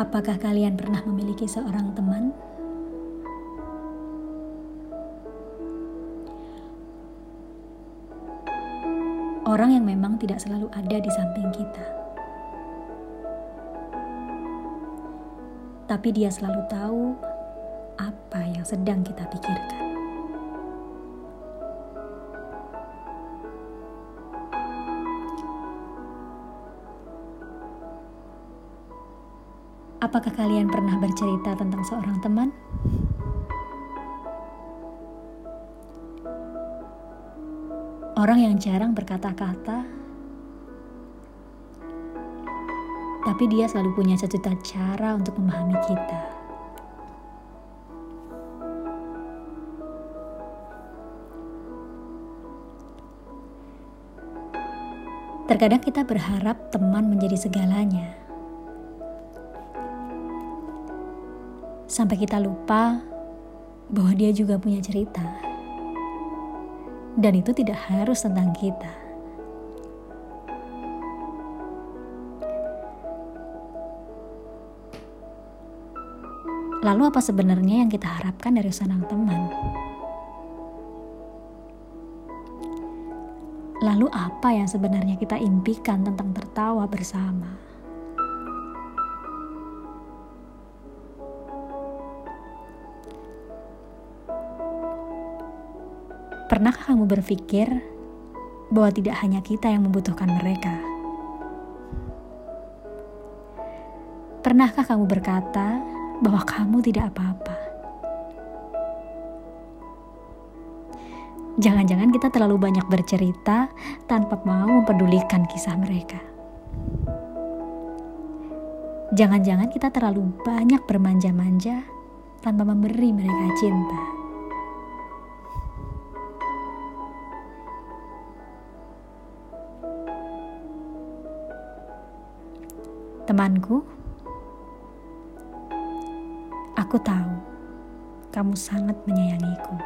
Apakah kalian pernah memiliki seorang teman? Orang yang memang tidak selalu ada di samping kita, tapi dia selalu tahu apa yang sedang kita pikirkan. Apakah kalian pernah bercerita tentang seorang teman? Orang yang jarang berkata-kata, tapi dia selalu punya sejuta cara untuk memahami kita. Terkadang kita berharap teman menjadi segalanya sampai kita lupa bahwa dia juga punya cerita, dan itu tidak harus tentang kita. Lalu, apa sebenarnya yang kita harapkan dari seorang teman? Lalu, apa yang sebenarnya kita impikan tentang tertawa bersama? Pernahkah kamu berpikir bahwa tidak hanya kita yang membutuhkan mereka? Pernahkah kamu berkata bahwa kamu tidak apa-apa? Jangan-jangan kita terlalu banyak bercerita tanpa mau mempedulikan kisah mereka. Jangan-jangan kita terlalu banyak bermanja-manja tanpa memberi mereka cinta. Temanku, aku tahu kamu sangat menyayangiku.